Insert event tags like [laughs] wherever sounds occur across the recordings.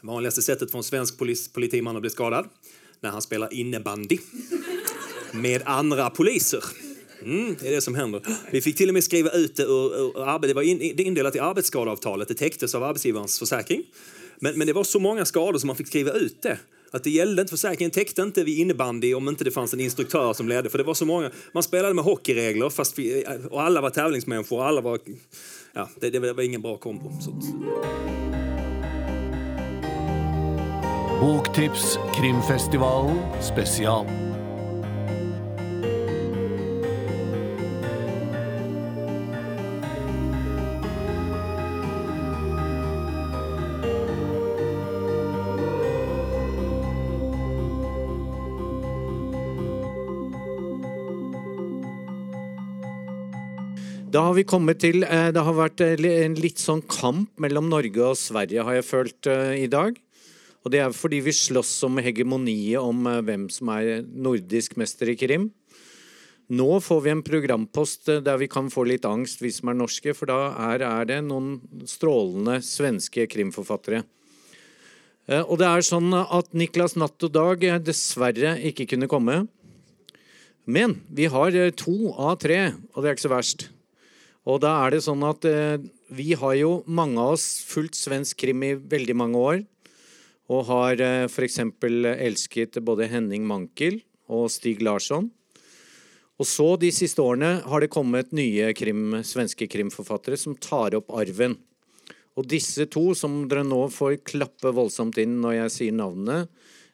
Vanligaste sättet för en svensk polis, politiman att bli skadad? När han spelar innebandy. Med andra poliser. Mm, det är det som händer. Vi fick till och med skriva ut det ur, ur, det var in, det indelat i arbetsskadeavtalet. Det täcktes av arbetsgivarens försäkring. Men, men det var så många skador som man fick skriva ut det. Att det gällde inte, försäkringen täckte inte vid innebandy om inte det fanns en instruktör som ledde. För det var så många, man spelade med hockeyregler fast vi, och alla var tävlingsmänniskor. Alla var, ja, det, det var ingen bra kombo. Så. Boktips Krimfestivalen special. Da har vi kommet til eh, Det har vært eh, en litt sånn kamp mellom Norge og Sverige, har jeg følt idag. i dag. Og det er fordi vi slåss om hegemoniet om eh, hvem som er nordisk mester i krim. Nå får vi en programpost eh, der vi kan få litt angst, vi som er norske, for da er, er det noen strålende svenske krimforfattere. Eh, og det er sånn at Niklas Natt og Dag dessverre ikke kunne komme. Men vi har to av tre, og det er ikke så verst. Og da er det sånn at vi har jo, mange av oss, fulgt svensk krim i veldig mange år. Og har eh, f.eks. elsket både Henning Mankel og Stig Larsson. Og så de siste årene har det kommet nye krim, svenske krimforfattere som tar opp arven. Og disse to, som dere nå får klappe voldsomt inn når jeg sier navnene,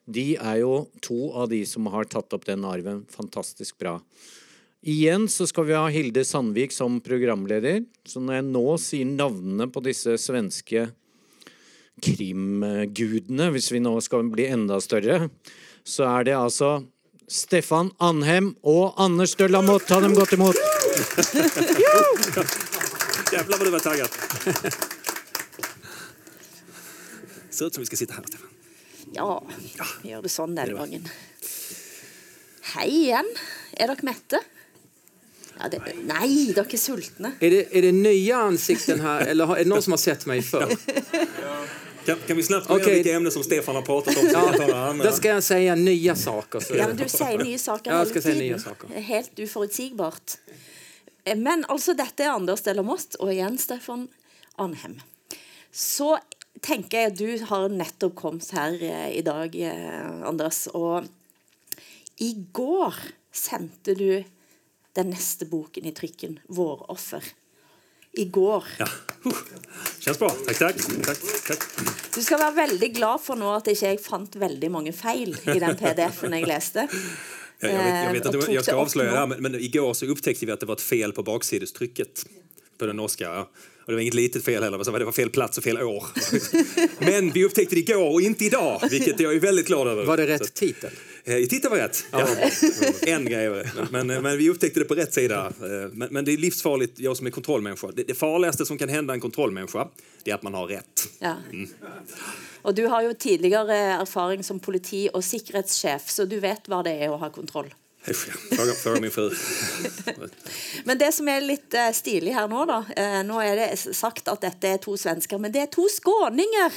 de er jo to av de som har tatt opp den arven. Fantastisk bra. Igjen så skal vi ha Hilde Sandvik som programleder. Så når jeg nå sier navnene på disse svenske krimgudene, hvis vi nå skal bli enda større, så er det altså Stefan Anhem og Anders de Lamotte. Ta dem godt imot! [laughs] Jävlar vad du var taggad. Ser ut som vi ska sitta här, Stefan. Ja, vi gjør det sånn denne gangen. Hei igjen. Er dere mette? Ja, det, nej, de är sultna. Är det, är det nya ansikten här eller är det någon som har sett mig förr? [laughs] Kan, kan, vi snabbt gå okay. vilka ämnen som Stefan har pratat om? Ja, då ska jag säga nya saker. Så. Ja, men du säger nya saker jag ska säga nya saker. Helt oförutsägbart. Men alltså, detta är Anders Delamotte och igen Stefan Anhem. Så tänker jag att du har nettopp kommit här eh, idag, eh, Anders. Och igår sände du den nästa boken i trycken, Våroffer. Igår. Ja. Känns bra. Tack, tack, tack, tack. Du ska vara väldigt glad för nu att jag fann väldigt många fel i den pdf-en jag läste. Ja, jag, vet, jag, vet att det, jag ska avslöja det här, men, men, igår så upptäckte vi att det var ett fel på baksidestrycket på den norska. Ja. Och det var inget litet fel heller, det var fel plats och fel år. [laughs] men vi upptäckte det igår och inte idag, vilket jag är väldigt glad över. Var det rätt så, titel? Eh, titta var rätt. Ja. [laughs] en grej men, men, men, vi upptäckte det på rätt sida. Eh, men, men, det är livsfarligt, jag som är kontrollmänniska. Det, det farligaste som kan hända en kontrollmänniska, det är att man har rätt. Ja. Mm. Och du har ju tidigare erfarenhet som politi och säkerhetschef, så du vet vad det är att ha kontroll. Fråga, fråga min fru. [laughs] men det som är lite eh, stiligt här nu då, nu är det sagt att detta är två svenskar, men det är två skåningar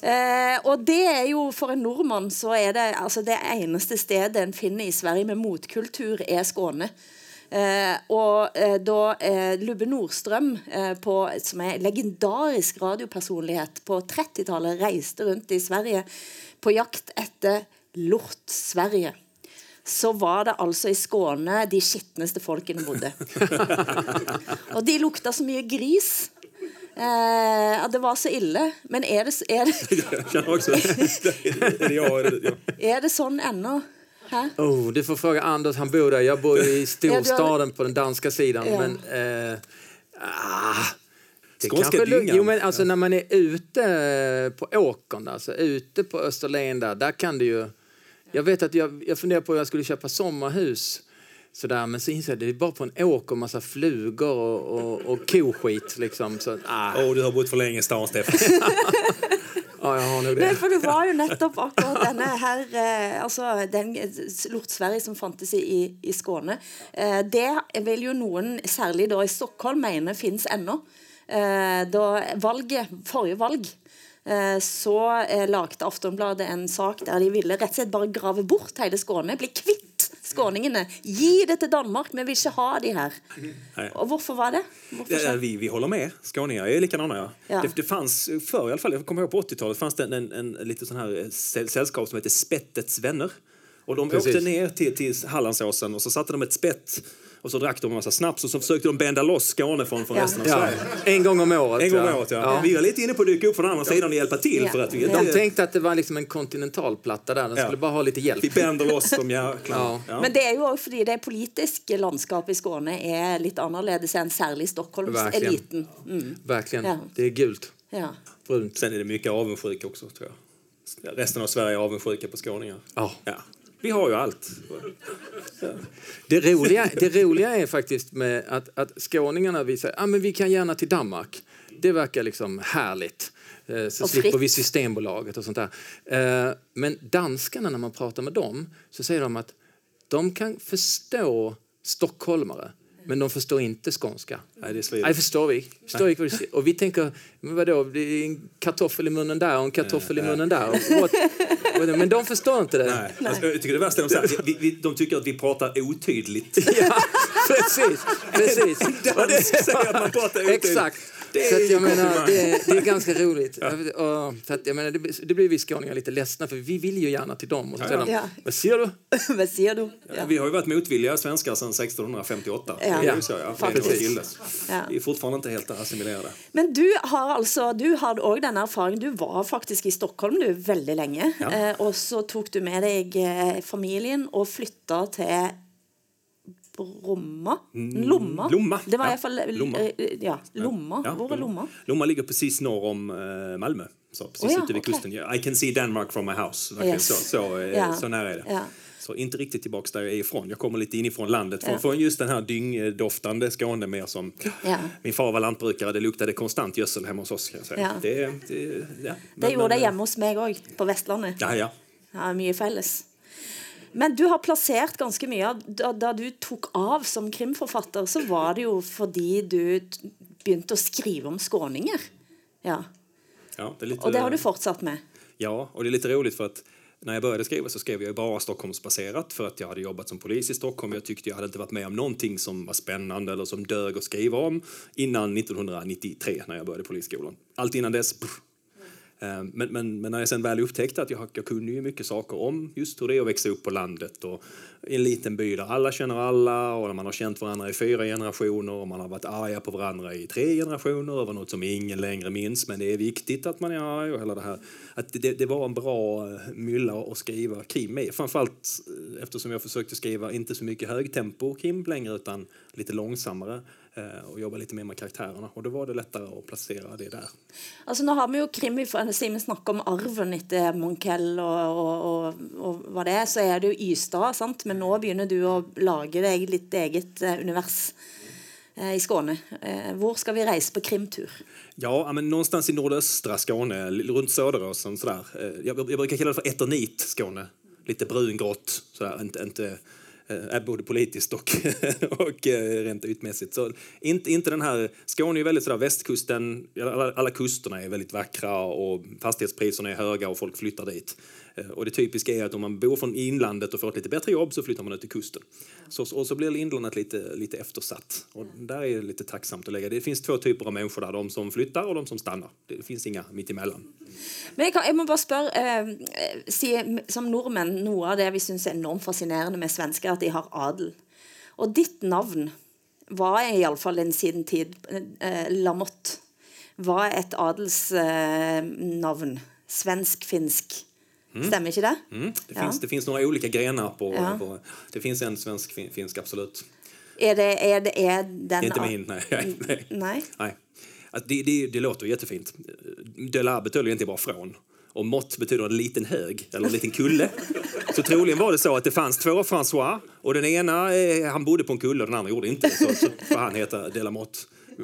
Eh, og det er jo For en nordmann så er det altså det eneste stedet en finner i Sverige med motkultur, er Skåne. Eh, og eh, da eh, Lubbe Nordstrøm, eh, på, som er legendarisk radiopersonlighet, på 30-tallet reiste rundt i Sverige på jakt etter Lort-Sverige så var det altså i Skåne de skitneste folkene bodde. [laughs] og de lukta så mye gris Eh, det var så ille. Men är det... Är det, [laughs] jag också. är det jag? Är det, ja. är det sån ännu? Oh, du får fråga Anders, han bor där. Jag bor i storstaden på den danska sidan. Ja. Men, eh, ah, det kanske dyngan. Jo, men alltså, ja. när man är ute på åkern, alltså, ute på Österlen där, där kan det ju... Jag vet att jag, jag funderar på om jag skulle köpa sommarhus sådär. Men så inser jag att det är bara på en åker massa flugor och, och, och koskit. Liksom, så, ah. oh, du har bott för länge i stan, Stefan. [laughs] ja, jag har nog det. Nej, för det var ju nettopp akkurat denne her, eh, altså den Lort-Sverige som fantes i, i Skåne. Eh, det vil jo noen, særlig da i Stockholm, mene finnes ennå. Eh, da valget, forrige valg eh, så eh, lagde Aftonbladet en sak der de ville rett og slett bare grave bort hele Skåne. Bli kvitt skåningene. Gi det til Danmark, vi vil ikke ha de her. Og hvorfor var det? Ja, ikke? vi, vi håller med. Skåningar är likadana. Ja. Ja. Det, det fanns förr i alla fall, jag kommer ihåg på 80-talet, fanns det en, en, en lite sån här eh, säll- sällskap som hette Spettets vänner. Och de Precis. åkte ner till, till Hallandsåsen och så satte de ett spett och så drack de en massa snaps och så försökte de bända loss Skåne från, från Ja. resten av Ja, Sverige. en gång om året. En gång om ja. året, ja. Vi var lite inne på att dyka upp från andra sidan och hjälpa till. Ja. För att vi, Ja. De tänkte att det var liksom en kontinentalplatta där. De skulle Ja. bara ha lite hjälp. vi bänder loss de jäklarna. [laughs] Ja. Ja. Men det er jo også fordi det politiske landskapet i Skåne er litt annerledes enn særlig Stockholmseliten. Mm. Verkligen. Ja. Det är gult. Ja. Brunt. Sen är det mycket avundsjuka också, tror jag. Resten av Sverige är avundsjuka på skåningar. Ja. Ja. Vi har ju allt. Det roliga, det roliga är faktiskt med att, att skåningarna visar att ah, men vi kan gärna till Danmark. Det verkar liksom härligt. Eh, Så Och slipper fritt. vi Systembolaget och sånt där. Eh, Men danskarna, när man pratar med dem, så säger de att de kan förstå stockholmare, men de förstår inte skånska. Nej, det svider. Nej, förstår vi. Förstår vi vad du säger. Och vi tänker, men vadå, det är en kartoffel i munnen där och en kartoffel i munnen där. What? Men de förstår inte det. Nej. Alltså, jag tycker det värsta är de säger, vi, vi, de tycker att vi pratar otydligt. [laughs] Ja, precis. precis. [laughs] Dansk säger att man pratar [laughs] otydligt. Exakt. Det är så att jag menar, det, är- det är ganska [laughs] roligt. Och, så att jag menar, det, blir- det blir vi skåningar lite ledsna för vi vill ju gärna till dem. Och så de, Ja. vad säger du? [laughs] Vad sier du? Ja. Vi har ju varit motvilliga svenskar sedan 1658. Ja. Det är ju så, ja. Faktiskt. Faktiskt. Ja. Vi är fortfarande inte helt assimilerade. Men du har altså, du hadde òg denne erfaringen. Du var faktisk i Stockholm du veldig lenge. Ja. Eh, og så tok du med deg eh, familien og flytta til Bromma? Lomma? Mm, Lomma. Det var Ja, i hvert fall Lomma. eh, Ja, Lomma. Ja, er Lomma? Lomma ligger precis norr om eh, Malmö. Så precis Oh ja, ute vid kusten. I can see Denmark from my house. Verkligen Yes. Så, så, eh, Ja. så nära är det. Ja. Så inte riktigt tillbaks där jag är ifrån. Jag kommer lite inifrån landet. Från, Ja. från just den här dyngdoftande Skåne mer som... Min far var lantbrukare. Det luktade konstant gödsel hemma hos oss. Kan jag säga. Det, det, ja. Det Men- gjorde det hjemme hos meg òg, på Vestlandet. Ja, ja. Ja, mye felles. Men du har plassert ganske mye. av- Da, da du tok av som krimforfatter, så var det jo fordi du å skrive om skåninger. Ja. ja det är lite, Og det har du fortsatt med. Ja, och det är lite roligt för att när jag började skriva så skrev jag ju bara Stockholmsbaserat för att jag hade jobbat som polis i Stockholm. Jag tyckte jag hade inte varit med om någonting som var spännande eller som dög att skriva om innan 1993 när jag började polisskolan. Allt innan dess, pff. Ehm, men, men, men när jag sen väl upptäckte att jag, jag kunde ju mycket saker om just hur det är att växa upp på landet och i en liten by där alla känner alla och man har känt varandra i fyra generationer och man har varit arga på varandra i tre generationer över något som ingen längre minns men det är viktigt att man är arg och hela det här. Att det, det var en bra eh, mylla att skriva krim i. Framförallt eh, eftersom jag försökte skriva inte så mycket högtempo krim längre utan lite långsammare eh, och jobba lite mer med karaktärerna och då var det lättare att placera det där. Alltså nu har vi ju krim i siden vi om arven etter Monkell och, och, och, och vad det är, så är det ju Ystad, sant? Men nå begynner du å lage deg litt eget eh, univers eh, i Skåne. Eh, hvor skal vi resa på krimtur? Ja, men någonstans i nordöstra Skåne, runt Söderåsen sådär. Eh, jag, jag brukar kalla det för eternit Skåne. Lite brungrått, sådär. Inte, inte, eh, både politiskt och, [laughs] och eh, rent ytmässigt. Så inte, inte den här, Skåne är väldigt sådär, västkusten, alla, alla kusterna är väldigt vackra och fastighetspriserna är höga och folk flyttar dit. Eh, Och det typiska är att om man bor från inlandet och får ett lite bättre jobb så flyttar man ut till kusten. Så, och så blir inlandet lite, lite eftersatt. Och där är det lite tacksamt att lägga. Det finns två typer av människor där, de som flyttar och de som stannar. Det finns inga mitt emellan. Men jeg må bare spørre, eh, si, som nordmenn, noe av det vi synes er enormt fascinerende med svensker, at de har adel. Og ditt navn var i alle fall en siden tid, eh, Lamotte, var et adelsnavn, eh, navn. Svensk-finsk. Stemmer ikke det? Mm. Det, Ja. finns, det finns några olika grenar på... Ja. på det finns en svensk fin, finsk, absolut. Er det, er det er den Det är inte min, [laughs] nej. nej. Nej. Alltså, det, det, det låter jättefint. De la betyder egentligen bara från. Och mått betyder en liten hög, eller en liten kulle. [laughs] Så troligen var det så att det fanns två François och den ena, eh, han bodde på en kulle och den andra gjorde inte. Så, så får han heta Delamotte.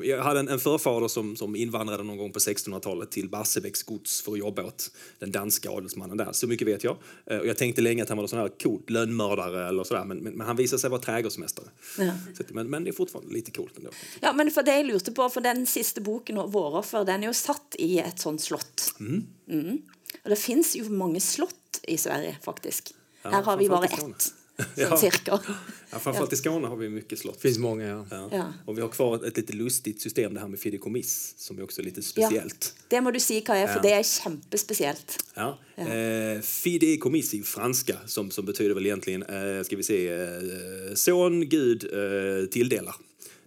Jag hade en, en förfader som, som invandrade någon gång på 1600-talet till Barsebäcks gods för att jobba åt den danska adelsmannen där. Så mycket vet jag. Eh, Och jag tänkte länge att han var någon sån här coolt lönnmördare eller sådär, men, men, men han visade sig vara trädgårdsmästare. Ja. Så, men, men det är fortfarande lite coolt ändå. Ja, men for det jeg lurte på, for den siste boken, 'Våroffer', den er jo satt i et sånt slott. Mm. Og det fins jo mange slott i Sverige, faktisk. Her har vi i ett, Ja. cirka. [laughs] Ja, framförallt i Skåne har vi mycket slott. Det finns många, ja. Ja. Ja. Och vi har kvar ett, ett lite lustigt system, det här med fideikommiss, som är också lite Ja. speciellt. Det må du si hva er, for Ja. det er kjempespesielt. Ja. Eh, fideikommiss i franska, som, som betyder väl egentligen, eh, ska vi se, eh, son Gud eh, tilldelar.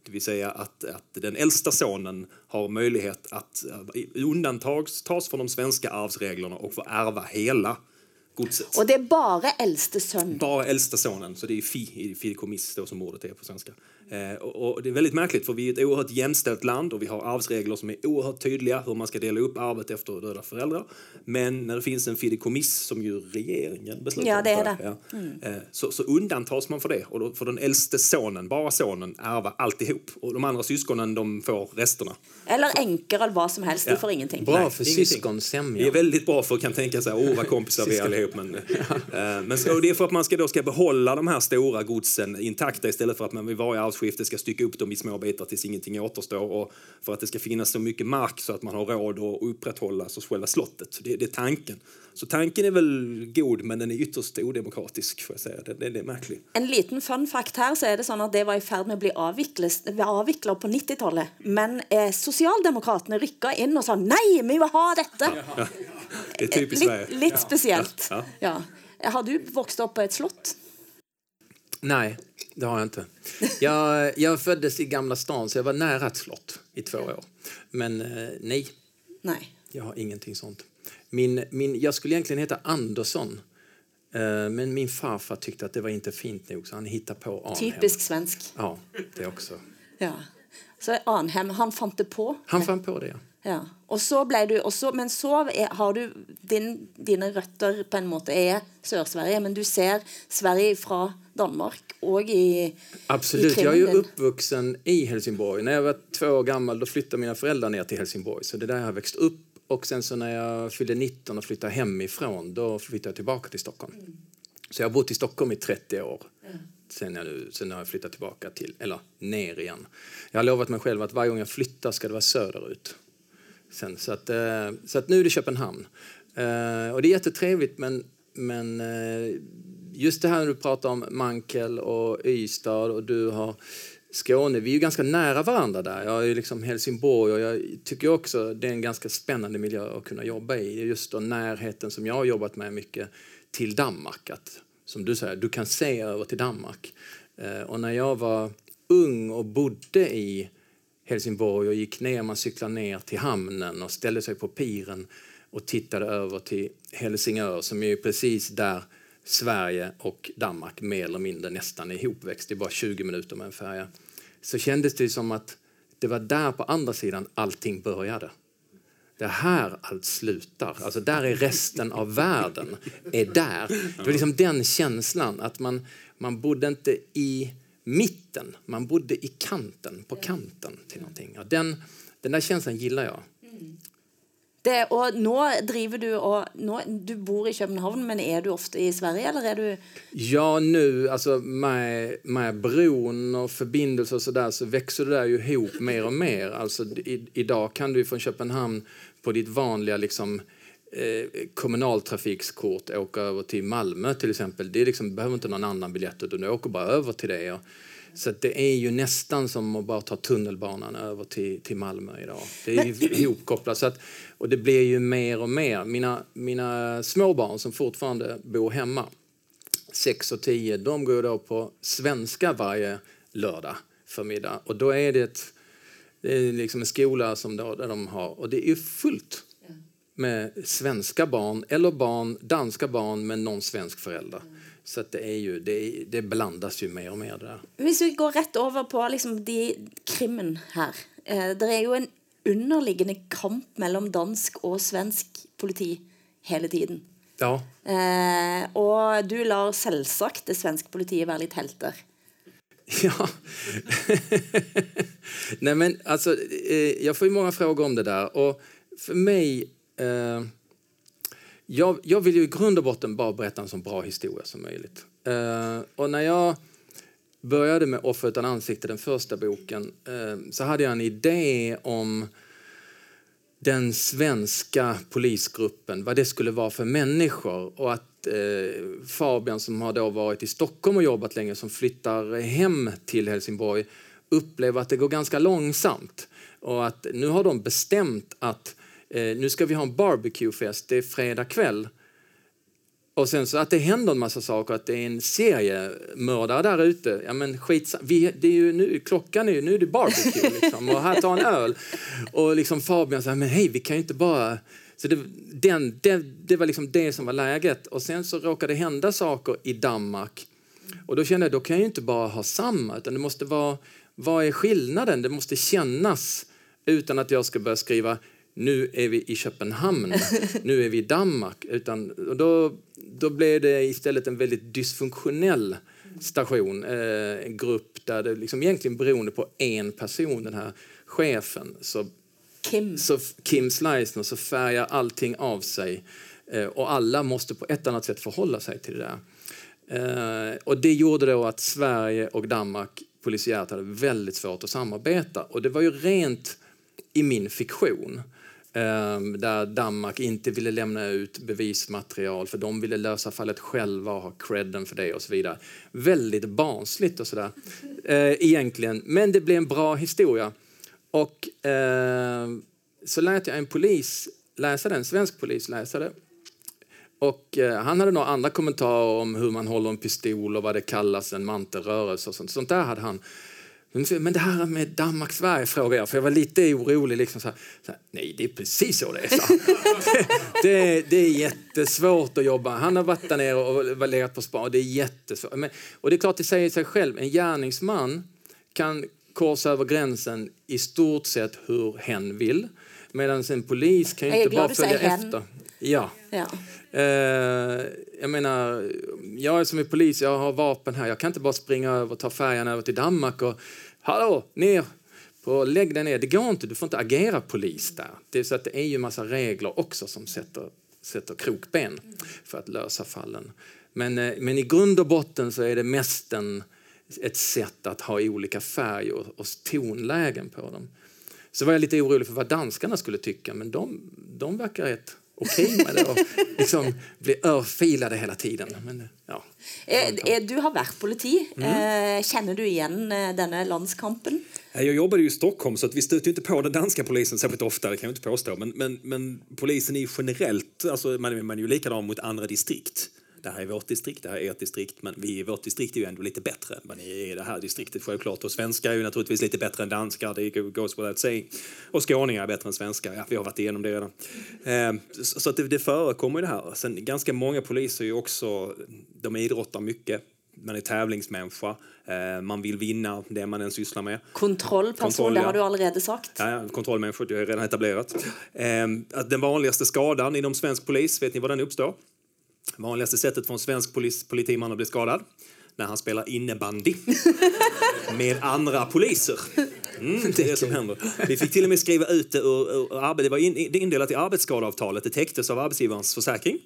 Det vill säga att, att den äldsta sonen har möjlighet att eh, undantas tas från de svenska arvsreglerna och få ärva hela godset. Og det er bare eldste sønn. Bara äldsta sonen, så det är fi i fideikommiss då som ordet är på svenska. Eh, och, och det är väldigt märkligt för vi är ett oerhört jämställt land och vi har arvsregler som är oerhört tydliga hur man ska dela upp arvet efter döda föräldrar. Men när det finns en fideikommiss som ju regeringen beslutar Ja, det är för, det. Mm. ja, eh, så, så undantas man för det och då får den äldste sonen, bara sonen, ärva alltihop och de andra syskonen de får resterna. Eller enker eller hva som helst. De Ja. får ingenting. Bra Nej, för syskonsämja. Det är väldigt bra för att kan tänka sig, åh vad kompisar vi är allihop. Men, eh, men så, det är för att man ska, då ska behålla de här stora godsen intakta istället för att man vid varje arvsskifte ska stycka upp dem i små bitar tills ingenting återstår. Och för att det ska finnas så mycket mark så att man har råd att upprätthålla så själva slottet. Det, det är tanken. Så tanken är väl god men den är ytterst odemokratisk får jag säga. Den, den är märklig. En liten fun fact her, så er det sånn at det var i ferd med å bli avvikla på 90-tallet. Men eh, sosialdemokratene rykka inn og sa nei, vi vil ha dette! Det är typiskt Sverige. Litt, litt spesielt. Ja, Ja. Har du vokst opp på et slott? Nej, det har jag inte. Jag, jag föddes i Gamla stan, så jag var nära ett slott i två år. Men eh, nej, Nei. jag har ingenting sånt. Min, min, jag skulle egentligen heta Andersson, eh, men min farfar tyckte att det var inte fint nog, så han hittade på Arnhem. Typisk svensk. Ja, det också. Ja. Så Arnhem, han fant det på. Han fann på det, ja. Ja. Og så ble du, og så, men så er, har du din, Dine røtter på en måte er Sør-Sverige, men du ser Sverige fra Danmark og i Absolut. i Jag är ju uppvuxen i Helsingborg. När jag var två år gammal då flyttade mina föräldrar ner till Helsingborg. Så det är där jag har växt upp. Och sen så när jag fyllde 19 och flyttade hemifrån då flyttade jag tillbaka till Stockholm. Så jag har bott i Stockholm i 30 år. Sen, jag nu, sen har jag flyttat tillbaka till, eller ner igen. Jag har lovat mig själv att varje gång jag flyttar ska det vara söderut. Sen, så, att, eh, så att nu är det Köpenhamn. Eh, och det är jättetrevligt men, men eh, just det här när du pratar om Mankel och Ystad och du har Skåne, vi är ju ganska nära varandra där. Jag är ju liksom Helsingborg och jag tycker också det är en ganska spännande miljö att kunna jobba i. Just då närheten som jag har jobbat med mycket till Danmark. Att, som du säger, du kan se över till Danmark. Eh, och när jag var ung och bodde i Helsingborg och gick ner, man cyklade ner till hamnen och ställde sig på piren och tittade över till Helsingör som är precis där Sverige och Danmark mer eller mindre nästan ihopväxt. Det är bara 20 minuter med en färja. Så kändes det som att det var där på andra sidan allting började. Det är här allt slutar. Alltså där är resten av världen. är där. Det var liksom den känslan att man, man bodde inte i mitten, man bodde i kanten, på kanten till någonting. Ja, den, den där känslan gillar jag. Det, og nå driver du og nå, Du bor i København, men er du ofte i Sverige, eller er du Ja, nu alltså med, med bron och förbindelser och så där så växer det där ju ihop mer och mer. Alltså i, idag kan du från Köpenhamn på ditt vanliga liksom eh, kommunaltrafikskort åka över till Malmö till exempel. Det är liksom, behöver inte någon annan biljett utan du åker bara över till det. Och, så det är ju nästan som att bara ta tunnelbanan över till, till Malmö idag. Det är ju [clears throat] ihopkopplat. Så att, och det blir ju mer och mer. Mina, mina småbarn som fortfarande bor hemma 6 och 10, de går då på svenska varje lördag förmiddag. Och då är det, ett, det är liksom en skola som då, där de har, och det är ju fullt med svenska barn eller barn, danska barn med någon svensk förälder. Så det, är ju, det, det blandas ju mer och mer det där. Hvis vi går rett over på liksom de krimmen her eh, Det er jo en underliggende kamp mellom dansk og svensk politi hele tiden. Ja, Eh, og du lar selvsagt det svenske politiet være litt helter. [laughs] Ja. Nej, men alltså, eh, jag får ju många frågor om det där. Och för mig... Eh, jag, jag vill ju i grund och botten bara berätta en så bra historia som möjligt. Eh, och när jag började med Offer utan ansikte, den första boken, eh, så hade jag en idé om den svenska polisgruppen, vad det skulle vara för människor och att eh, Fabian som har då varit i Stockholm och jobbat länge som flyttar hem till Helsingborg upplever att det går ganska långsamt och att nu har de bestämt att eh, nu ska vi ha en barbecuefest, det är fredag kväll och sen så att det händer en massa saker, att det är en seriemördare där ute. Ja men vi, det är ju nu, klockan är ju, nu är det barbecue [laughs] liksom, och här tar en öl. Och liksom Fabian säger, men hej vi kan ju inte bara... Så det, den, det, det var liksom det som var läget. Och sen så råkade det hända saker i Danmark. Och då kände jag, då kan jag ju inte bara ha samma, utan det måste vara, vad är skillnaden? Det måste kännas utan att jag ska börja skriva nu är vi i Köpenhamn, nu är vi i Danmark. Utan, och då, då blev det istället en väldigt dysfunktionell station, eh, en grupp där det liksom egentligen beroende på en person, den här chefen, så, Kim. så Kim Sleisner, så färgar allting av sig. Eh, och alla måste på ett annat sätt förhålla sig till det där. Eh, och det gjorde då att Sverige och Danmark polisiärt hade väldigt svårt att samarbeta. Och det var ju rent i min fiktion. Um, där Danmark inte ville lämna ut bevismaterial för de ville lösa fallet själva och ha credden för det och så vidare. Väldigt barnsligt och sådär uh, [laughs] egentligen, men det blev en bra historia. Och uh, så lät jag en polis läsa den, en svensk polis läsa det. Och uh, han hade några andra kommentarer om hur man håller en pistol och vad det kallas, en mantelrörelse och sånt. Sånt där hade han. Men det här med Danmark-Sverige frågade jag, för jag var lite orolig. Liksom så här, så här, Nej, det är precis så det är. Så. Det, [laughs] det, det, är jättesvårt att jobba. Han har varit där nere och legat på spa. Det är jättesvårt. Men, och det är klart, det säger sig själv. En gärningsman kan korsa över gränsen i stort sett hur hen vill. Medan en polis kan ju inte bara följa efter. Ja. ja. Eh, jag menar, jag som är polis, jag har vapen här. Jag kan inte bara springa över och ta färjan över till Danmark och hallå, ner, på, lägg dig ner. Det går inte, du får inte agera polis där. Det är så att det är ju massa regler också som sätter, sätter krokben för att lösa fallen. Men, eh, men i grund och botten så är det mest en, ett sätt att ha olika färg och, och tonlägen på dem. Så var jag lite orolig för vad danskarna skulle tycka, men de, de verkar rätt okej okay med det och liksom bli örfilade hela tiden. Men, ja. Eh, du har varit politi. Mm. Känner du igen eh, denna landskampen? Jag jobbade ju i Stockholm så att vi stötte inte på den danska polisen särskilt ofta, det kan jag inte påstå. Men, men, men polisen är generellt, alltså man, man är ju likadan mot andra distrikt det här är vårt distrikt, det här är ert distrikt, men vi i vårt distrikt är ju ändå lite bättre än i det här distriktet självklart. Och svenskar är ju naturligtvis lite bättre än danskar, det goes without saying. Och skåningar är bättre än svenskar, ja, vi har varit igenom det redan. Eh, så att det, det förekommer ju det här. Sen ganska många poliser är ju också, de idrottar mycket, man är tävlingsmänniska, eh, man vill vinna det man än sysslar med. Kontrollperson, Kontroll, ja. det har du allerede sagt. Ja, kontrollmänniska, det har redan etablerat. Eh, den vanligaste skadan inom svensk polis, vet ni var den uppstår? Vanligaste sättet för en svensk polis, politiman att bli skadad? När han spelar innebandy med andra poliser. Mm, det är det som händer. Vi fick till och med skriva ut det ur, ur, det var in, indelat i arbetsskadeavtalet. Det täcktes av arbetsgivarens försäkring.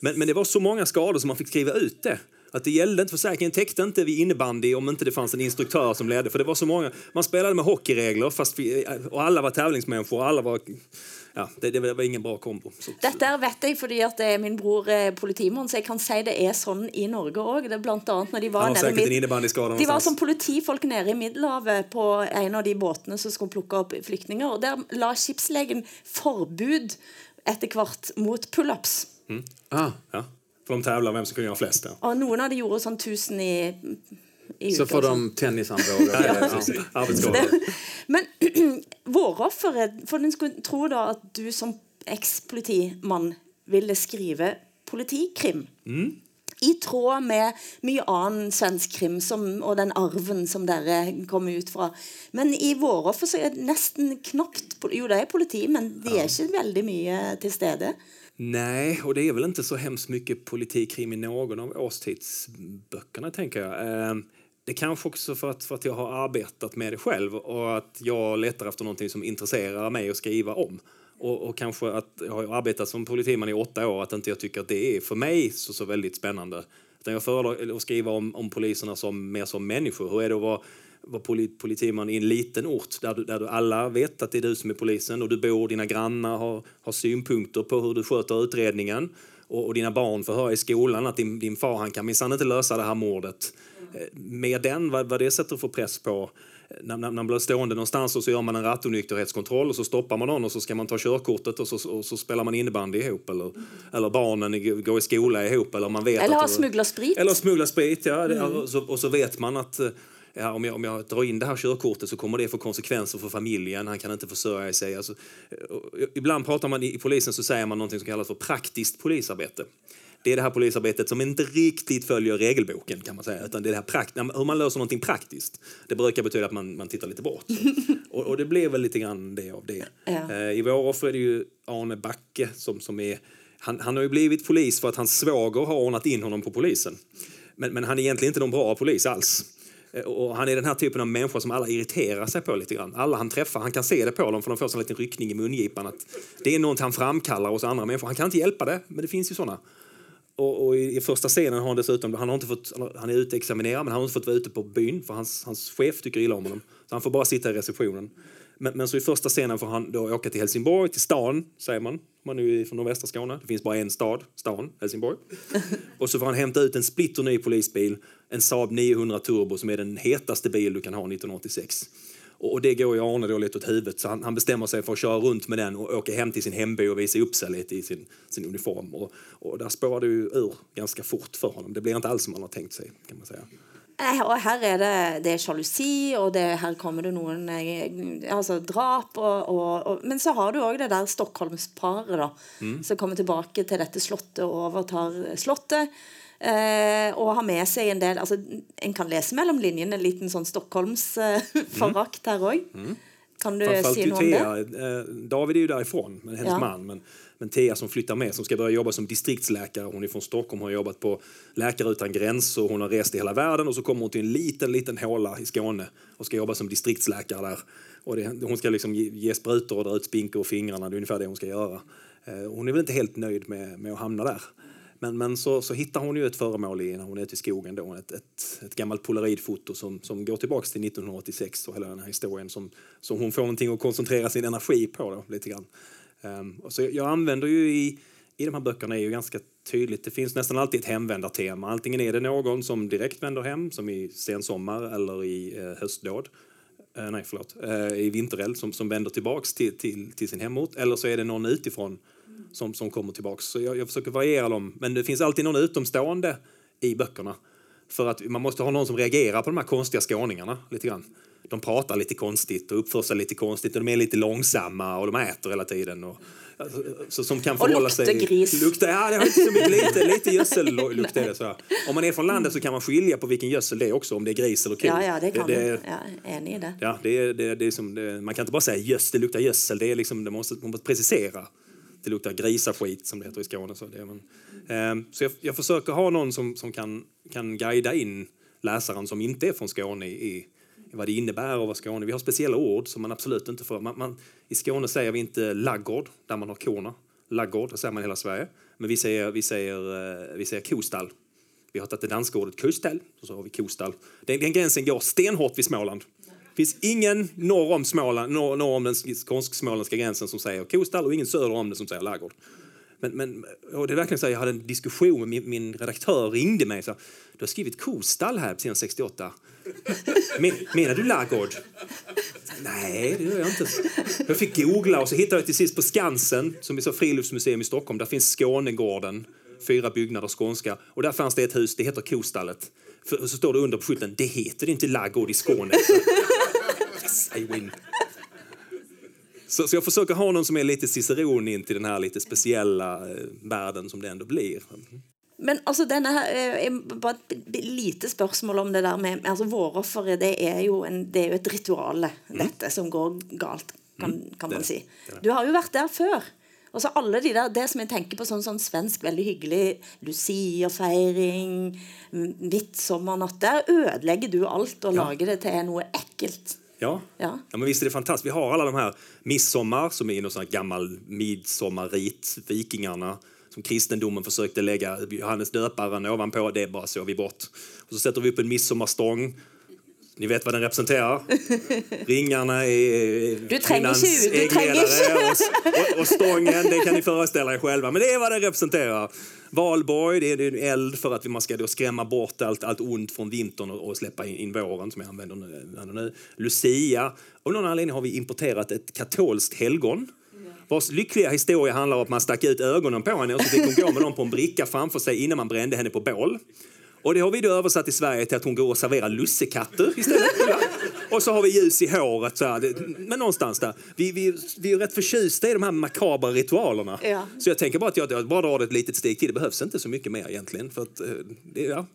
Men, men det var så många skador som man fick skriva ut det. Att det gällde inte, försäkringen täckte inte vid innebandy om inte det fanns en instruktör som ledde. För det var så många, man spelade med hockeyregler fast vi, och alla var tävlingsmänniskor. Alla var ja, det, det, var ingen bra kombo. Så, Dette er, vet jeg fordi at eh, min bror er eh, politimann, så jeg kan si det er sånn i Norge òg. Blant annet når de var nede i De var som politifolk nede i Middelhavet på en av de båtene som skulle plukke opp flyktninger. og Der la skipslegen forbud etter hvert mot pullups. Mm. Ah, ja. For de tävlar vem som kunde göra flest. Ja. Noen av de gjorde sånn 1000 i så får de tennisarmbågar. [laughs] ja. Men vårofferet For en skulle tro da at du som eks-politimann ville skrive politikrim. Mm. I tråd med mye annen svensk krim som, og den arven som dere kom ut fra. Men i våroffer så er det nesten knapt Jo, det är politi, men de är inte väldigt mycket till stede. Nej, och det är väl inte så hemskt mycket politikkrim i någon av årstidsböckerna, tänker jag. Ehm, det kanske också för att, för att jag har arbetat med det själv och att jag letar efter någonting som intresserar mig att skriva om. Och, och kanske att jag har arbetat som politiman i åtta år, att inte jag tycker att det är för mig så, så väldigt spännande. Utan jag föredrar att skriva om, om poliserna som, mer som människor. Hur är det att vara, vara polit, politiman i en liten ort där du, där du alla vet att det är du som är polisen och du bor, dina grannar har, har synpunkter på hur du sköter utredningen och, och dina barn får höra i skolan att din, din far han kan minsann inte lösa det här mordet. Eh, Med den, vad, vad det sätter för press på när, när man blir stående någonstans och så gör man en rattonykterhetskontroll och så stoppar man någon och så ska man ta körkortet och så, och så spelar man innebandy ihop eller, eller barnen går i skola ihop eller man vet Eller att har smugglat sprit. eller smuggla sprit, ja. Det, och, så, och så vet man att eh, ja, om, jag, om jag drar in det här körkortet så kommer det få konsekvenser för familjen. Han kan inte försörja sig. Alltså, eh, ibland pratar man i, i polisen så säger man någonting som kallas för praktiskt polisarbete. Det är det här polisarbetet som inte riktigt följer regelboken kan man säga. Utan det är det här prakt hur man löser någonting praktiskt. Det brukar betyda att man, man tittar lite bort. [laughs] och, och det blev väl lite grann det av det. Ja. Eh, I vår offer är det ju Arne Backe som, som är han, han har ju blivit polis för att hans svåger har ordnat in honom på polisen. Men, men han är egentligen inte någon bra polis alls. Eh, och han är den här typen av människa som alla irriterar sig på lite grann. Alla han träffar, han kan se det på dem för de får en liten ryckning i mungipan att det är något han framkallar hos andra människor. Han kan inte hjälpa det, men det finns ju sådana. Och, och i, i första scenen har han dessutom, han, har inte fått, han är utexaminerad men han har inte fått vara ute på byn för hans, hans chef tycker illa om honom. Så han får bara sitta i receptionen. Men, men så i första scenen får han då åka till Helsingborg, till stan, säger man. Man är ju från nordvästra Skåne. Det finns bara en stad, stan, Helsingborg. [laughs] Och så får han hämta ut en splitterny polisbil, en Saab 900 Turbo som är den hetaste bil du kan ha 1986. Och det går ju Arne då lite åt huvudet så han, han bestämmer sig för att köra runt med den och åka hem till sin hemby och visa upp sig lite i sin, sin uniform. Och, och där spårar det ju ur ganska fort för honom. Det blir inte alls som han har tänkt sig kan man säga. Eh, Og her er det, det er sjalusi, og det, her kommer det noen eh, altså drap. Og, og, og, men så har du òg det der Stockholmsparet da, som kommer tilbake til dette slottet og overtar slottet. Eh, og har med seg en del altså, En kan lese mellom linjene en liten sånn Stockholmsforakt [laughs] her òg. Kan du si noe om det? Eh, David är ju därifrån, men hennes Ja. man. Men, men Thea som flyttar med, som ska börja jobba som distriktsläkare. Hon är från Stockholm, har jobbat på Läkare utan gränser, hon har rest i hela världen och så kommer hon till en liten, liten håla i Skåne och ska jobba som distriktsläkare där. Och det, hon ska liksom ge, ge sprutor och dra ut spinkor och fingrarna, det är ungefär det hon ska göra. Eh, hon är väl inte helt nöjd med, med att hamna där. Men, men så, så hittar hon ju ett föremål i, när hon är ute i skogen. Då, ett, ett, ett gammalt polaroidfoto som, som går tillbaka till 1986 och hela den här historien som, som hon får någonting att koncentrera sin energi på. Då, lite grann. Um, och så jag, jag använder ju i, i de här böckerna är ju ganska tydligt, det finns nästan alltid ett hemvändartema. Antingen är det någon som direkt vänder hem, som i sensommar eller i eh, höstdåd. Eh, nej, förlåt. Eh, I vintereld som, som vänder tillbaks till, till, till sin hemort. Eller så är det någon utifrån som, som kommer tillbaks. Så jag, jag försöker variera dem. Men det finns alltid någon utomstående i böckerna. För att man måste ha någon som reagerar på de här konstiga skåningarna lite grann. De pratar lite konstigt och uppför sig lite konstigt och de är lite långsamma och de äter hela tiden. Och, alltså, så, som kan Och förhålla luktar sig... gris. Luktar, ja, det har inte så mycket, lite, [laughs] lite gödsellukt är det. Så. Om man är från landet så kan man skilja på vilken gödsel det är också, om det är gris eller ko. Ja, ja, det kan det, det, Ja, enig i det. Ja, det är, det, det är som, det, man kan inte bara säga gödsel, det luktar gödsel. Det är liksom, det måste, man måste precisera. Det luktar grisaskit som det heter i Skåne. Så, det är man, Ehm, så jag, jag försöker ha någon som, som kan, kan guida in läsaren som inte är från Skåne i vad det innebär att vara Skåne... Vi har speciella ord som man absolut inte får... Man, man, I Skåne säger vi inte laggård, där man har korna. Laggård, det säger man i hela Sverige. Men vi säger, vi säger, eh, vi säger kostall. Vi har tagit det danska ordet kustall, och så har vi kostall. Den, den gränsen går stenhårt vid Småland. Det finns ingen norr om, Småland, norr, norr om den skånsk-småländska gränsen som säger kostall och ingen söder om det som säger laggård. Men, men och det är verkligen så här, jag hade en diskussion med min, min redaktör ringde mig och sa du har skrivit kostall här sedan 68. Men, menar du laggård? Nej, det gör jag inte. Jag fick googla och så hittade jag till sist på Skansen, som är så friluftsmuseum i Stockholm. Där finns Skånegården, fyra byggnader skånska. Och där fanns det ett hus, det heter Kostallet. För, och så står det under på skylten, det heter inte laggård i Skåne. Så, [laughs] yes, I win. Så, så jag försöker ha någon som är lite ciceron in till den här lite speciella eh, världen som det ändå blir. Men altså, denne her, eh, bare et lite spørsmål om det der med altså, Vårofferet det er jo, en, det er jo et rituale, dette, som går galt, kan, kan man si. Du har jo vært der før. Og så alle de der, Det som jeg tenker på sånn, sånn svensk, veldig hyggelig Lucia-feiring, midtsommernatt Der ødelegger du alt og lager det til noe ekkelt. Ja. Ja. ja, men visst är det fantastiskt. Vi har alla de här midsommar som är någon sån här gammal midsommarrit, vikingarna som kristendomen försökte lägga Johannes döparen ovanpå. Det bara så vi bort. Och så sätter vi upp en midsommarstång. Ni vet vad den representerar? [laughs] Ringarna är Du kvinnans äggledare och, och, stången, det kan ni föreställa er själva. Men det är vad den representerar. Valborg, det är en eld för att man ska då skrämma bort allt, allt ont från vintern och, och släppa in, in våren som jag använder nu, använder nu. Lucia. Av någon anledning har vi importerat ett katolskt helgon vars lyckliga historia handlar om att man stack ut ögonen på henne och så fick hon gå med dem på en bricka framför sig innan man brände henne på bål. Och det har vi då översatt i Sverige till att hon går och serverar lussekatter istället. [laughs] Och så har vi ljus i håret. Så här. Men någonstans där. Vi, vi, vi är rätt förtjusta i de här makabra ritualerna. Ja. Så jag tänker bara att jag, jag bara drar ett litet steg till. Det behövs inte så mycket mer egentligen. För att, eh, det, ja.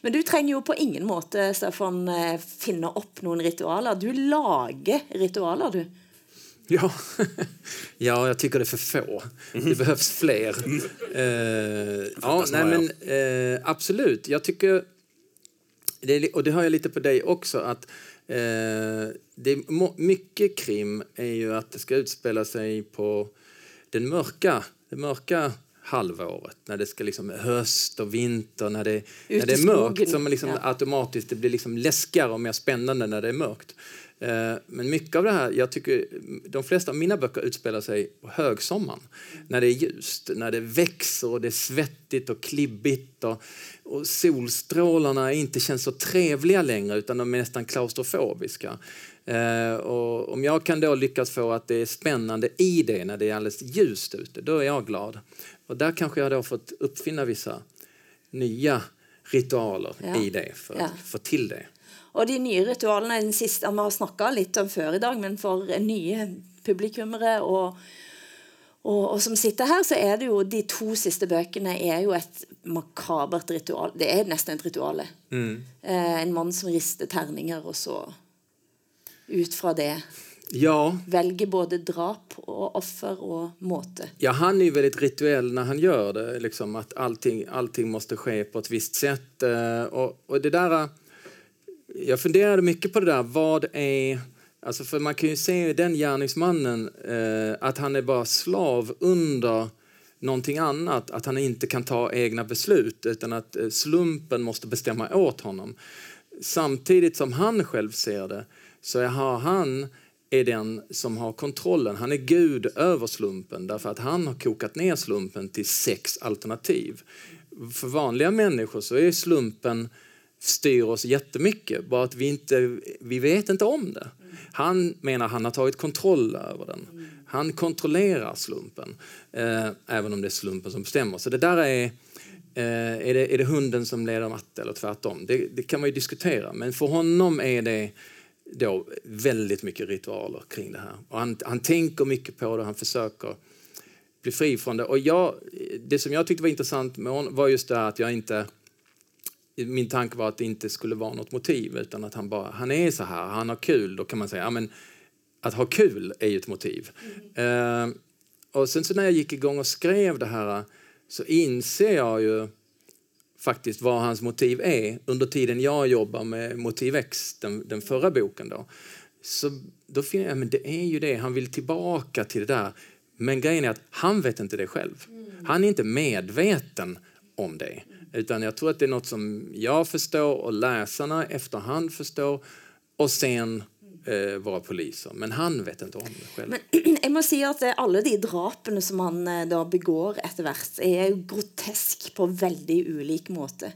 Men du trenger jo på ingen måte Stefan, eh, finne opp noen ritualer. Du lager ritualer, du. Ja. [laughs] ja, jag tycker det är för få. Det behövs fler. Eh, ja, som nej, men, eh, absolut. Jag tycker, det och det hör jag lite på dig också, att eh, det är mycket krim är ju att det ska utspela sig på den mörka, det mörka halvåret, när det ska liksom höst och vinter, när det, när det är mörkt, som liksom Ja. automatiskt, det blir liksom läskigare och mer spännande när det är mörkt. Eh, Men mycket av det här, jag tycker de flesta av mina böcker utspelar sig på högsommaren. När det är ljust, när det växer och det är svettigt och klibbigt och, och solstrålarna inte känns så trevliga längre utan de är nästan klaustrofobiska. Eh, och om jag kan då lyckas få att det är spännande i det när det är alldeles ljust ute, då är jag glad. Och där kanske jag då fått uppfinna vissa nya ritualer Ja. i det för att Ja. få till det. Og de nye ritualene den siste, Vi har snakka litt om før i dag, men for nye publikummere og, og, og som sitter her, så er det jo de to siste bøkene er jo et makabert ritual. Det er nesten et ritual. Eh, en mann som rister terninger, og så ut fra det Ja, velger både drap og offer og måte. Ja, han är väldigt rituell när han gör det. Liksom att allting, allting måste ske på ett visst sätt. Eh, Och, och det där... Jag funderade mycket på det där. Vad är... Alltså för man kan ju se den gärningsmannen eh, att han är bara slav under någonting annat. Att han inte kan ta egna beslut utan att eh, slumpen måste bestämma åt honom. Samtidigt som han själv ser det så har han är den som har kontrollen. Han är gud över slumpen därför att han har kokat ner slumpen till sex alternativ. För vanliga människor så är slumpen styr oss jättemycket, bara att vi inte vi vet inte om det. Han menar han har tagit kontroll över den. Han kontrollerar slumpen, eh, även om det är slumpen som bestämmer. Så det där är, eh, är, det, är det hunden som leder matte eller tvärtom? Det, det kan man ju diskutera, men för honom är det då väldigt mycket ritualer kring det här. Och han, han tänker mycket på det, han försöker bli fri från det. Och jag, det som jag tyckte var intressant med honom var just det här att jag inte min tanke var att det inte skulle vara något motiv utan att han bara, han är så här, han har kul. Då kan man säga, ja men att ha kul är ju ett motiv. Eh, och sen så när jag gick igång och skrev det här så inser jag ju faktiskt vad hans motiv är under tiden jag jobbar med Motiv X, den, den förra boken då. Så då finner jag, men det är ju det, han vill tillbaka till det där. Men grejen är att han vet inte det själv. Han är inte medveten om det. Utan jag tror att det är något som jag förstår och läsarna efterhand förstår och sen eh, våra poliser. Men han vet inte om det själv. Men jeg må si at eh, alle de drapene som han eh, da begår etter hvert, er jo grotesk på veldig ulik måte.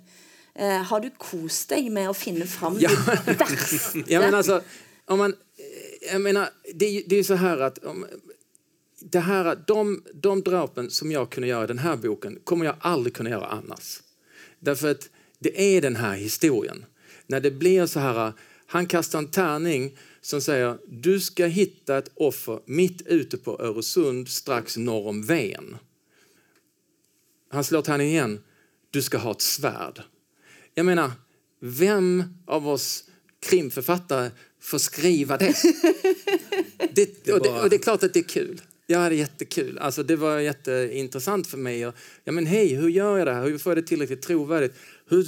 Eh, har du kost deg med å finne fram Ja. de verste? [laughs] Ja, men alltså, om man, jag menar, det, är det är så här att om, det här, de, de drapen som jag kunde göra i den här boken kommer jag aldrig kunna göra annars. Därför att det är den här historien. När det blir så här, han kastar en tärning som säger du ska hitta ett offer mitt ute på Öresund strax norr om Ven. Han slår tärningen igen. Du ska ha ett svärd. Jag menar, vem av oss krimförfattare får skriva det? [laughs] det, och, det och det är klart att det är kul. Jag hade jättekul. Alltså, det var jätteintressant för mig. Och, ja, men hej, hur gör jag det här? Hur får jag det tillräckligt trovärdigt? Hur,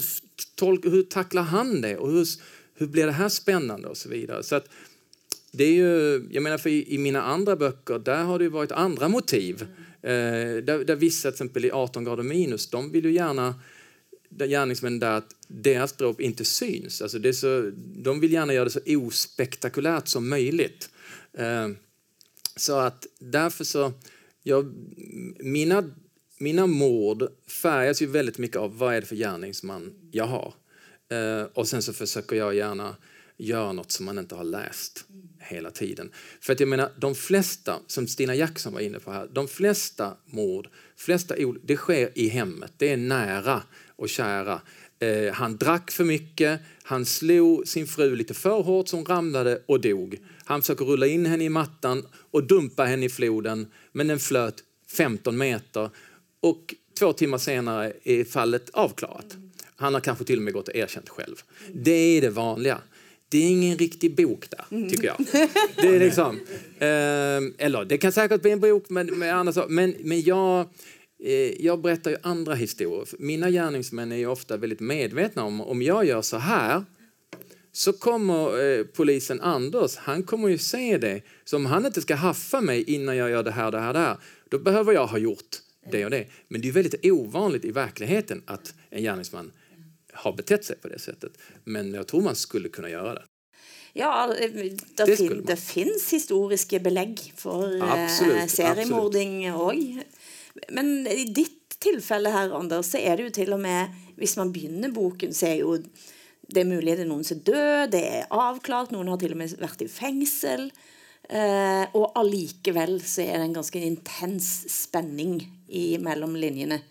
tolk, hur tacklar han det? Och hur, hur blir det här spännande? Och så vidare. Så att, det är ju, jag menar för i, i mina andra böcker, där har det varit andra motiv. Eh, där, där vissa, till exempel i 18 grader minus, de vill ju gärna gärningsmännen där att deras dråp inte syns. Alltså det är så, de vill gärna göra det så ospektakulärt som möjligt. Eh, så att därför så, jag, mina, mina mord färgas ju väldigt mycket av vad är det för gärningsman jag har. Eh, och sen så försöker jag gärna göra något som man inte har läst hela tiden. För att jag menar, de flesta, som Stina Jackson var inne på här, de flesta mord, flesta det sker i hemmet. Det är nära och kära. Eh, han drack för mycket, han slog sin fru lite för hårt så hon ramlade och dog. Han försöker rulla in henne i mattan och dumpa henne i floden, men den flöt 15 meter och två timmar senare är fallet avklarat. Han har kanske till och med gått och erkänt själv. Det är det vanliga. Det är ingen riktig bok där, tycker jag. Det är [laughs] liksom, eh, eller det kan säkert bli en bok, men, men, men, men jag, jag berättar ju andra historier. Mina gärningsmän är ju ofta väldigt medvetna om om jag gör så här så kommer eh, polisen Anders, han kommer ju se det. Så om han inte ska haffa mig innan jag gör det här, det här, det här, då behöver jag ha gjort det och det. Men det är väldigt ovanligt i verkligheten att en gärningsman har betett sig på det sättet. Men jag tror man skulle kunna göra det. Ja, eh, det, det, fin det finns historiska belägg för absolut, seriemording òg. Men i ditt tilfelle her, Anders, så er det jo til og med Hvis man begynner boken, så er jo det er mulig det er noen som er død, det er avklart, noen har til og med vært i fengsel. Eh, og allikevel så er det en ganske intens spenning i mellom linjene.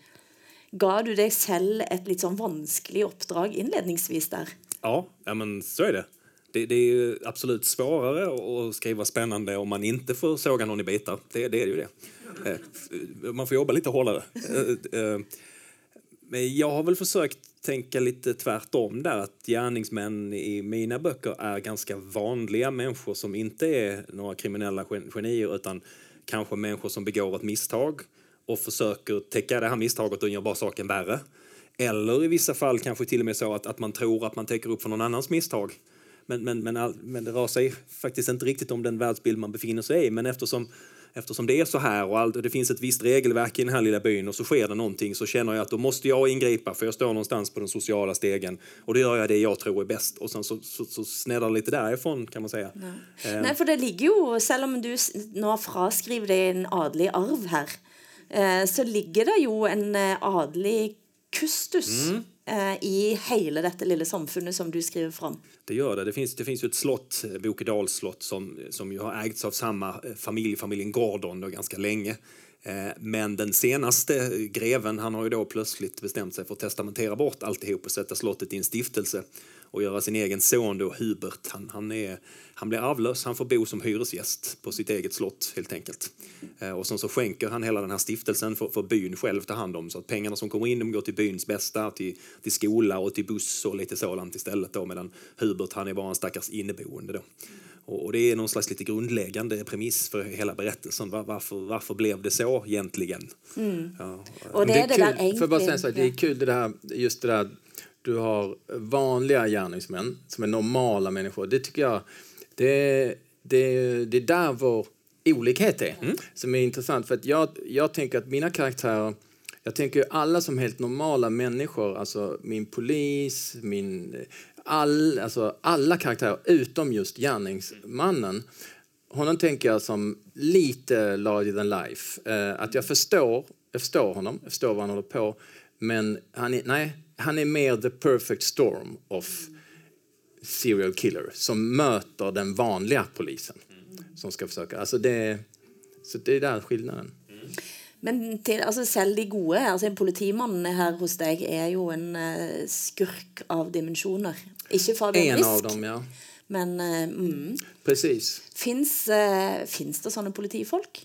Ga du deg selv et litt sånn vanskelig oppdrag innledningsvis der? Ja, ja men så är det. det. Det, är ju absolut svårare att skriva spännande om man inte får såga någon i bitar. Det, det är ju det. Eh, man får jobba lite hårdare. Eh, eh, men jag har väl försökt tänka lite tvärtom där att gärningsmän i mina böcker är ganska vanliga människor som inte är några kriminella genier utan kanske människor som begår ett misstag och försöker täcka det här misstaget och gör bara saken värre. Eller i vissa fall kanske till och med så att, att man tror att man täcker upp för någon annans misstag. Men, men, men, all, men det rör sig faktiskt inte riktigt om den världsbild man befinner sig i. Men eftersom, eftersom det är så här och, allt, och det finns ett visst regelverk i den här lilla byn och så sker det någonting så känner jag att då måste jag ingripa för jag står någonstans på den sociala stegen och då gör jag det jag tror är bäst och sen så, så, så sneddar lite därifrån kan man säga. Nej. Eh. Nej, för det ligger ju, även om du nu fraskriver dig en adlig arv här Eh, så ligger det jo en eh, adelig kustus mm. Eh, I hela detta lilla samfundet som du skriver fram. Det gör det. Det finns, det finns ju ett slott, eh, Bokedals slott, som, som ju har ägts av samma eh, familj, familjen Gordon, då, ganska länge. Men den senaste greven han har ju då plötsligt bestämt sig för att testamentera bort alltihop och sätta slottet i en stiftelse och göra sin egen son då, Hubert. Han, han, är, han blir arvlös, han får bo som hyresgäst på sitt eget slott helt enkelt. Eh, och sen så skänker han hela den här stiftelsen för, för byn själv ta hand om så att pengarna som kommer in de går till byns bästa, till, till skola och till buss och lite sådant istället då medan Hubert han är bara en stackars inneboende då. Och, det är någon slags lite grundläggande premiss för hela berättelsen. Var, varför, varför blev det så egentligen? Mm. Ja. Och det, är det, det där kul, för bara säga så här, det är kul det där, just det där du har vanliga gärningsmän som är normala människor. Det tycker jag, det, det, det är där vår olikhet är, mm. som är intressant. För att jag, jag tänker att mina karaktärer, jag tänker alla som helt normala människor, alltså min polis, min, all, alltså alla karaktärer utom just gärningsmannen. Honom tänker jag som lite larger than life. Eh, att jag förstår, jag förstår honom, jag förstår vad han håller på men han är, nej, han är mer the perfect storm of serial killer som möter den vanliga polisen som ska försöka. Alltså det, så det är där skillnaden. Men til, altså selv de gode, altså en politimann her hos deg er jo en uh, skurk av dimensjoner. Ikke Fabian En av dem, ja. Men uh, mm. Fins, uh, fins det sånne politifolk?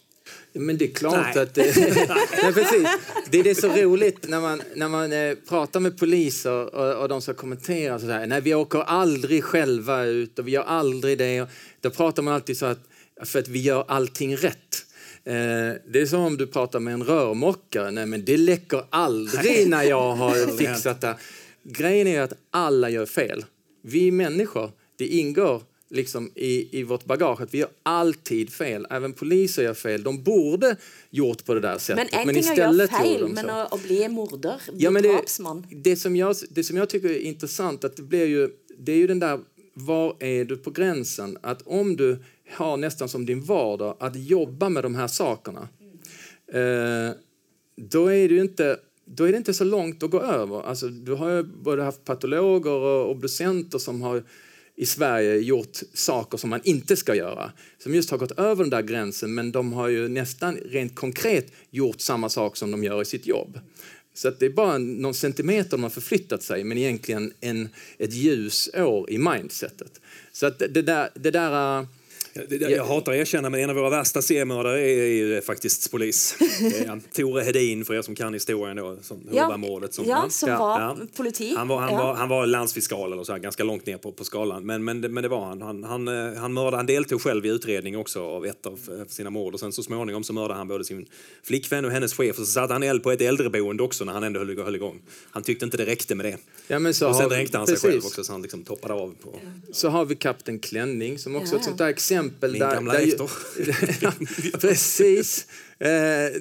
Men det är klart Nej. att... Det, [laughs] nej, precis. Det är det så roligt när man, när man eh, pratar med poliser och, och de ska kommentera så här. Nej, vi åker aldrig själva ut och vi gör aldrig det. Och då pratar man alltid så att för att vi gör allting rätt. Eh, det är som om du pratar med en rörmokare. Nej, men det läcker aldrig när jag har [laughs] fixat det. Grejen är att alla gör fel. Vi människor, det ingår liksom i, i vårt bagage att vi gör alltid fel. Även poliser gör fel. De borde gjort på det där Men sättet. en ting är att fel, men så. att, bli morder, bli Ja, men det, det, som jag, det som jag tycker är intressant att det blir ju, det är ju den där, var är du på gränsen? Att om du har nästan som din vardag att jobba med de här sakerna, eh, då är det inte då är det inte så långt att gå över. Alltså, du har ju både haft patologer och obducenter som har i Sverige gjort saker som man inte ska göra. Som just har gått över den där gränsen men de har ju nästan rent konkret gjort samma sak som de gör i sitt jobb. Så att det är bara någon centimeter de har förflyttat sig men egentligen en, ett ljusår i mindsetet. Så att det, det där... Det där äh, det- Jag hatar att erkänna, men en av våra värsta seriemördare är, är ju faktiskt polis. [laughs] Tore Hedin, för er som kan historien då, som Ja, Hurva-mordet. Som, ja, som var Ja. politi. Han var, han, Ja. var, han var landsfiskal eller så här, ganska långt ner på, på skalan. Men, men, det, men det var han. Han, han, eh, han, mördade, han deltog själv i utredning också av ett av eh, sina mord. Och sen så småningom så mördade han både sin flickvän och hennes chef. Och så satte han eld på ett äldreboende också när han ändå höll, höll igång. Han tyckte inte det räckte med det. Ja, men så och sen dränkte han sig precis. själv också så han liksom toppade av. På. Så har vi Kapten Klänning som också är Ja. ett sånt där exempel. Min där, gamla där rektor. [laughs] Precis. Eh,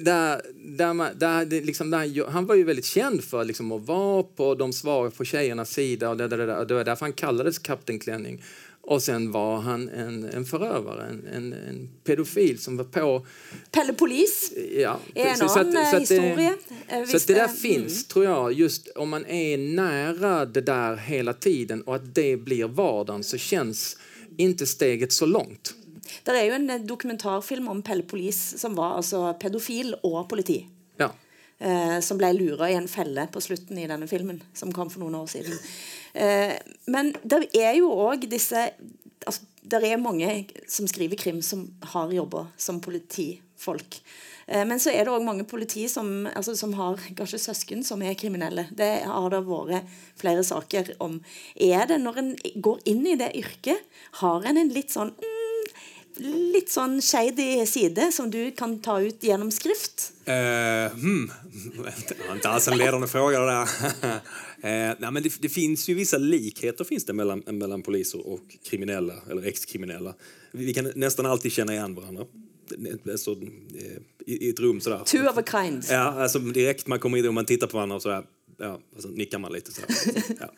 där, där man, där, det liksom, där, han var ju väldigt känd för liksom, att vara på de svaga, på tjejernas sida. Och det, det, det, det, det var därför han kallades Kapten Klänning. Och sen var han en, en förövare, en, en, en pedofil som var på... Pelle Polis Ja, är en. Så att- annan så eh, att det- historia. Eh, så att visst, det där eh, finns, tror jag, just om man är nära det där hela tiden och att det blir vardagen så känns inte steget så långt. Det är ju en eh, dokumentarfilm om Pelle Polis som var alltså pedofil och politi. Ja. Eh, som ble lura i en felle på slutten i denne filmen, som kom for noen år siden. Eh, men det jo òg disse altså, det är många som skriver krim, som har jobbat som politifolk. Eh, men så är det òg mange politi som, altså, som har kanskje søsken som er kriminelle. Det har det vært flere saker om. Er det, når en går inn i det yrket, har en en litt sånn mm, litt sånn shady side som du kan ta ut gjennom skrift? Eh, hmm. Inte alls en ledande fråga det där. [laughs] eh, nej, men det, det finns ju vissa likheter finns det mellan, mellan poliser och kriminella eller ex-kriminella. Vi, kan nästan alltid känna igen varandra. Alltså, i, I ett rum sådär. Two of a kind. Ja, alltså direkt man kommer in och man tittar på varandra och sådär, ja, och så nickar man lite sådär. [laughs] Ja.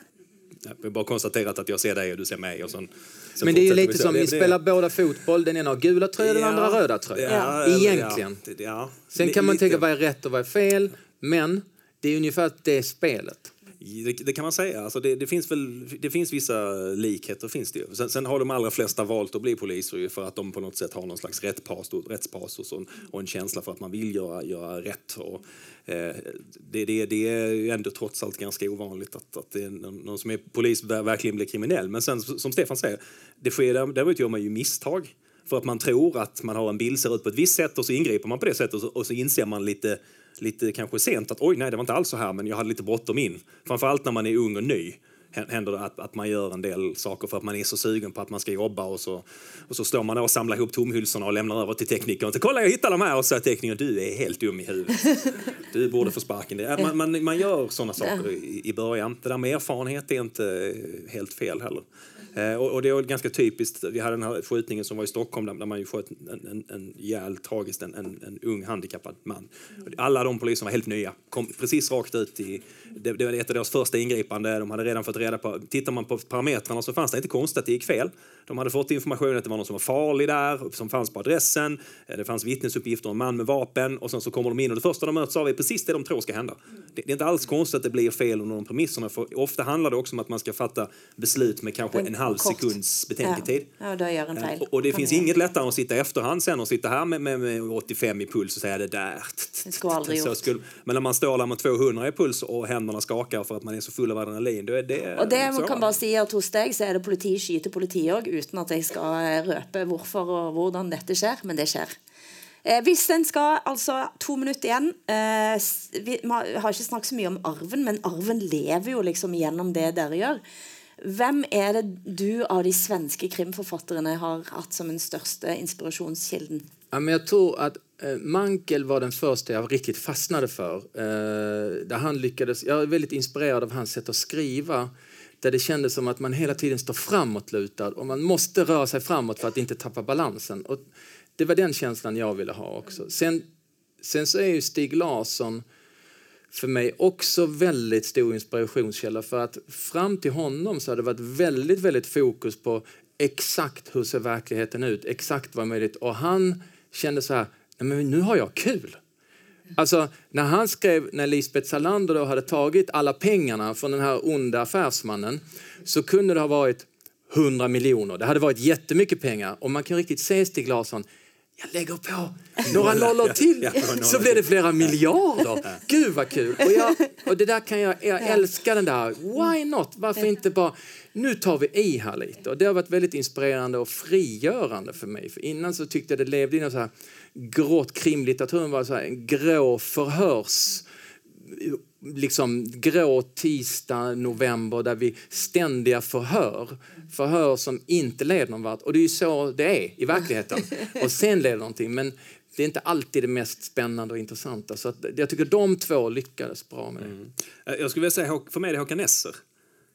Vi har bara konstaterat att jag ser dig och du ser mig. Och sen, sen Men det är ju lite som ni det- spelar båda fotboll, den ena har gula tröjor, den Ja, andra röda tröjor. Ja, Egentligen. Ja. Sen kan man lite. tänka vad är rätt och vad är fel, men det är ungefär det spelet. Det, det kan man säga. Alltså det, det, finns väl, det finns vissa likheter. Finns det ju. Sen, sen har de allra flesta valt att bli poliser ju för att de på något sätt har någon slags rättpatos, rättspatos och, en- och en känsla för att man vill göra, göra rätt. Och, eh, det, det, det är ju ändå trots allt ganska ovanligt att, att det är någon, någon som är polis verkligen blir kriminell. Men sen som Stefan säger, det sker, däremot gör man ju misstag. För att man tror att man har en bild ser ut på ett visst sätt och så ingriper man på det sättet och så, och så inser man lite, lite kanske sent att oj, nej, det var inte alls så här, men jag hade lite bråttom in. Framförallt när man är ung och ny hä- händer det att, att man gör en del saker för att man är så sugen på att man ska jobba och så, och så står man och samlar ihop tomhylsorna och lämnar över till teknikern. Och så, Kolla, jag hittade de här! Och så säger teknikern, du är helt dum i huvudet. [laughs] Du borde få sparken. Man, man, man gör sådana saker i, i början. Det där med erfarenhet är inte helt fel heller. Eh, och, och det är ganska typiskt. Vi hade den här skjutningen som var i Stockholm där, där man ju sköt en, en, en ihjäl tragiskt en, en, en ung handikappad man. Alla de poliserna var helt nya. Kom precis rakt ut i... Det, det var ett av deras första ingripande. De hade redan fått reda på... Tittar man på parametrarna så fanns det inte konstigt att det gick fel. De hade fått information att det var någon som var farlig där, som fanns på adressen. Eh, Det fanns vittnesuppgifter om en man med vapen. Och sen så kommer de in och det första de möts av är precis det de tror ska hända. Det, är inte alls konstigt att det blir fel under de premisserna. För ofta handlar det också om att man ska fatta beslut med kanske en, halv kort. sekunds betänketid. Ja, ja en fel. Och, och det finns inget lättare än att sitta i efterhand sen och sitta här med, med, med 85 i puls och säga det där. Det skulle aldrig gjort. men när man står där med 200 i puls och händerna skakar för att man är så full av adrenalin, då är det... Og det man kan bare si at Hos deg så er det politi skyter politi òg, uten at jeg skal eh, røpe hvorfor og hvordan dette skjer. Men det skjer. Eh, hvis en skal, altså To minutter igjen. Eh, vi, vi har ikke snakket så mye om arven, men arven lever jo liksom gjennom det dere gjør. Hvem er det du av de svenske krimforfatterne har hatt som den største inspirasjonskilden? Ja, men jeg tror at Eh, Mankel var den första jag riktigt fastnade för. Eh, där han lyckades, jag är väldigt inspirerad av hans sätt att skriva. Där det kändes som att man hela tiden står framåtlutad och man måste röra sig framåt för att inte tappa balansen. Och det var den känslan jag ville ha också. Sen, sen så är ju Stig Larsson för mig också väldigt stor inspirationskälla för att fram till honom så har det varit väldigt, väldigt fokus på exakt hur ser verkligheten ut, exakt vad möjligt. Och han kände så här, men nu har jag kul. Alltså, när han skrev, när Lisbeth Salander då hade tagit alla pengarna från den här onda affärsmannen så kunde det ha varit 100 miljoner. Det hade varit jättemycket pengar och man kan riktigt se Stig Larsson jag lägger på några nollor till så blir det flera miljarder. Gud vad kul! Och, jag, och det där kan jag, jag älskar den där, why not? Varför inte bara, nu tar vi i här lite. Och det har varit väldigt inspirerande och frigörande för mig. För innan så tyckte jag det levde i något så här grått krimlitteraturen var så här, en grå förhörs liksom grå tisdag, november där vi ständiga förhör. Förhör som inte leder någon vart. Och det är ju så det är i verkligheten. [laughs] Och sen leder någonting. Men det är inte alltid det mest spännande och intressanta. Så att jag tycker de två lyckades bra med det. Mm. Jag skulle vilja säga för mig är det Håkan Nesser.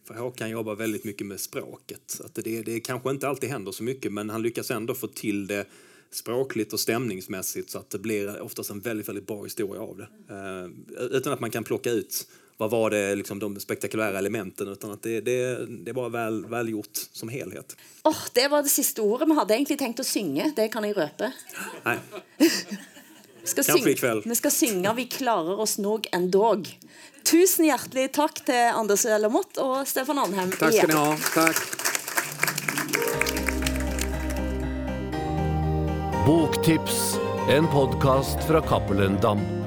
För Håkan jobbar väldigt mycket med språket. Att det, det kanske inte alltid händer så mycket men han lyckas ändå få till det språkligt och stämningsmässigt så att det blir oftast en väldigt, väldigt bra historia av det. Uh, utan att man kan plocka ut vad var det liksom de spektakulära elementen utan att det, det, det var väl, väl gjort som helhet. Oh, det var det sista ordet. Vi hade egentligen tänkt att sjunga, det kan jag röpa. Nej. ska Kanske ikväll. Vi ska sjunga Vi klarar oss nog ändå. Tusen hjärtligt tack till Anders Lamotte och Stefan Arnhem. Tack ska ni ha. Tack. Boktips, en podkast fra Cappelen Dam.